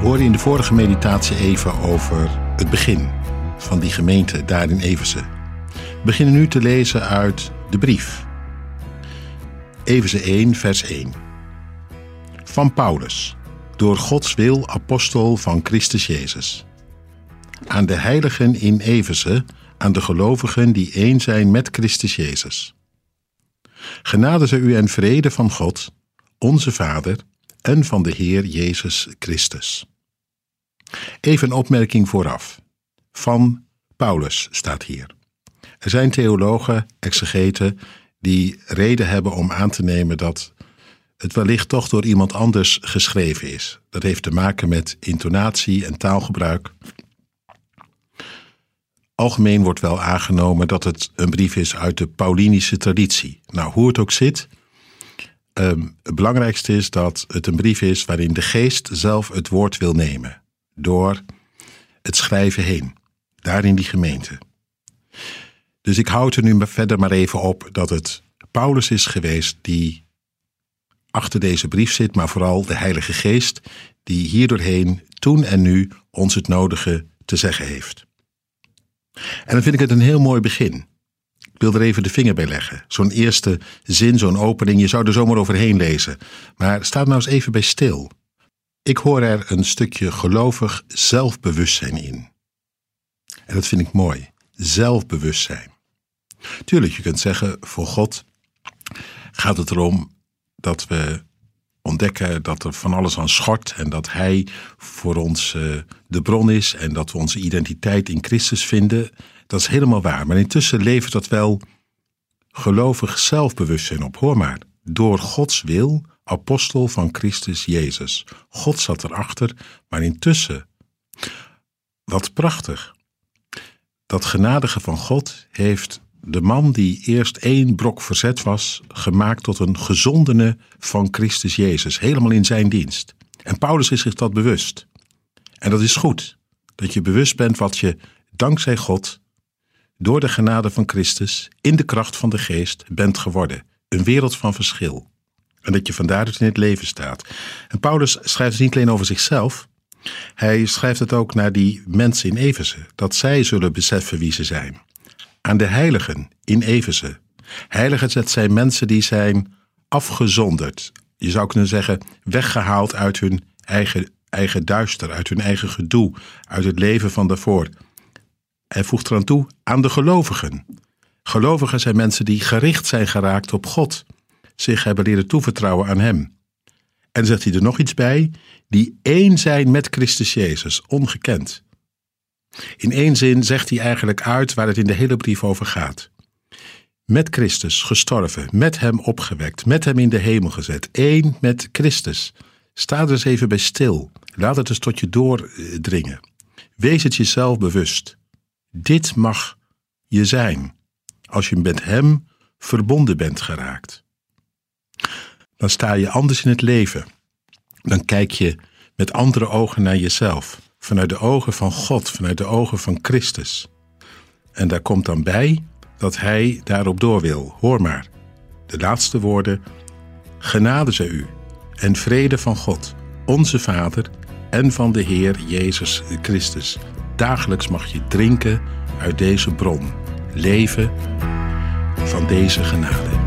We hoorden in de vorige meditatie even over het begin van die gemeente daar in Everse. We beginnen nu te lezen uit de brief. Everse 1, vers 1. Van Paulus, door Gods wil apostel van Christus Jezus. Aan de heiligen in Everse, aan de gelovigen die één zijn met Christus Jezus. Genade zij u en vrede van God, onze Vader en van de Heer Jezus Christus. Even een opmerking vooraf. Van Paulus staat hier. Er zijn theologen, exegeten, die reden hebben om aan te nemen dat het wellicht toch door iemand anders geschreven is. Dat heeft te maken met intonatie en taalgebruik. Algemeen wordt wel aangenomen dat het een brief is uit de Paulinische traditie. Nou, hoe het ook zit, um, het belangrijkste is dat het een brief is waarin de geest zelf het woord wil nemen. Door het schrijven heen, daar in die gemeente. Dus ik houd er nu verder maar even op dat het Paulus is geweest die achter deze brief zit, maar vooral de Heilige Geest die hierdoorheen toen en nu ons het nodige te zeggen heeft. En dan vind ik het een heel mooi begin. Ik wil er even de vinger bij leggen. Zo'n eerste zin, zo'n opening, je zou er zomaar overheen lezen. Maar sta nou eens even bij stil. Ik hoor er een stukje gelovig zelfbewustzijn in. En dat vind ik mooi. Zelfbewustzijn. Tuurlijk, je kunt zeggen, voor God gaat het erom dat we ontdekken dat er van alles aan schort en dat Hij voor ons uh, de bron is en dat we onze identiteit in Christus vinden. Dat is helemaal waar. Maar intussen levert dat wel gelovig zelfbewustzijn op. Hoor maar, door Gods wil, apostel van Christus Jezus. God zat erachter, maar intussen, wat prachtig. Dat genadige van God heeft de man die eerst één brok verzet was, gemaakt tot een gezondene van Christus Jezus, helemaal in zijn dienst. En Paulus is zich dat bewust. En dat is goed, dat je bewust bent wat je dankzij God, door de genade van Christus, in de kracht van de geest bent geworden. Een wereld van verschil. En dat je vandaar dus in het leven staat. En Paulus schrijft het niet alleen over zichzelf, hij schrijft het ook naar die mensen in Efeze, dat zij zullen beseffen wie ze zijn aan de heiligen in Efeze. Heiligen, dat zijn mensen die zijn afgezonderd. Je zou kunnen zeggen, weggehaald uit hun eigen, eigen duister, uit hun eigen gedoe, uit het leven van daarvoor. Hij voegt eraan toe, aan de gelovigen. Gelovigen zijn mensen die gericht zijn geraakt op God, zich hebben leren toevertrouwen aan Hem. En zegt hij er nog iets bij, die één zijn met Christus Jezus, ongekend. In één zin zegt hij eigenlijk uit waar het in de hele brief over gaat. Met Christus gestorven, met Hem opgewekt, met Hem in de hemel gezet, één met Christus. Sta er eens even bij stil. Laat het eens tot je doordringen. Wees het jezelf bewust. Dit mag je zijn, als je met Hem verbonden bent geraakt. Dan sta je anders in het leven. Dan kijk je met andere ogen naar jezelf vanuit de ogen van God, vanuit de ogen van Christus. En daar komt dan bij dat hij daarop door wil. Hoor maar, de laatste woorden. Genade zij u en vrede van God, onze Vader en van de Heer Jezus Christus. Dagelijks mag je drinken uit deze bron, leven van deze genade.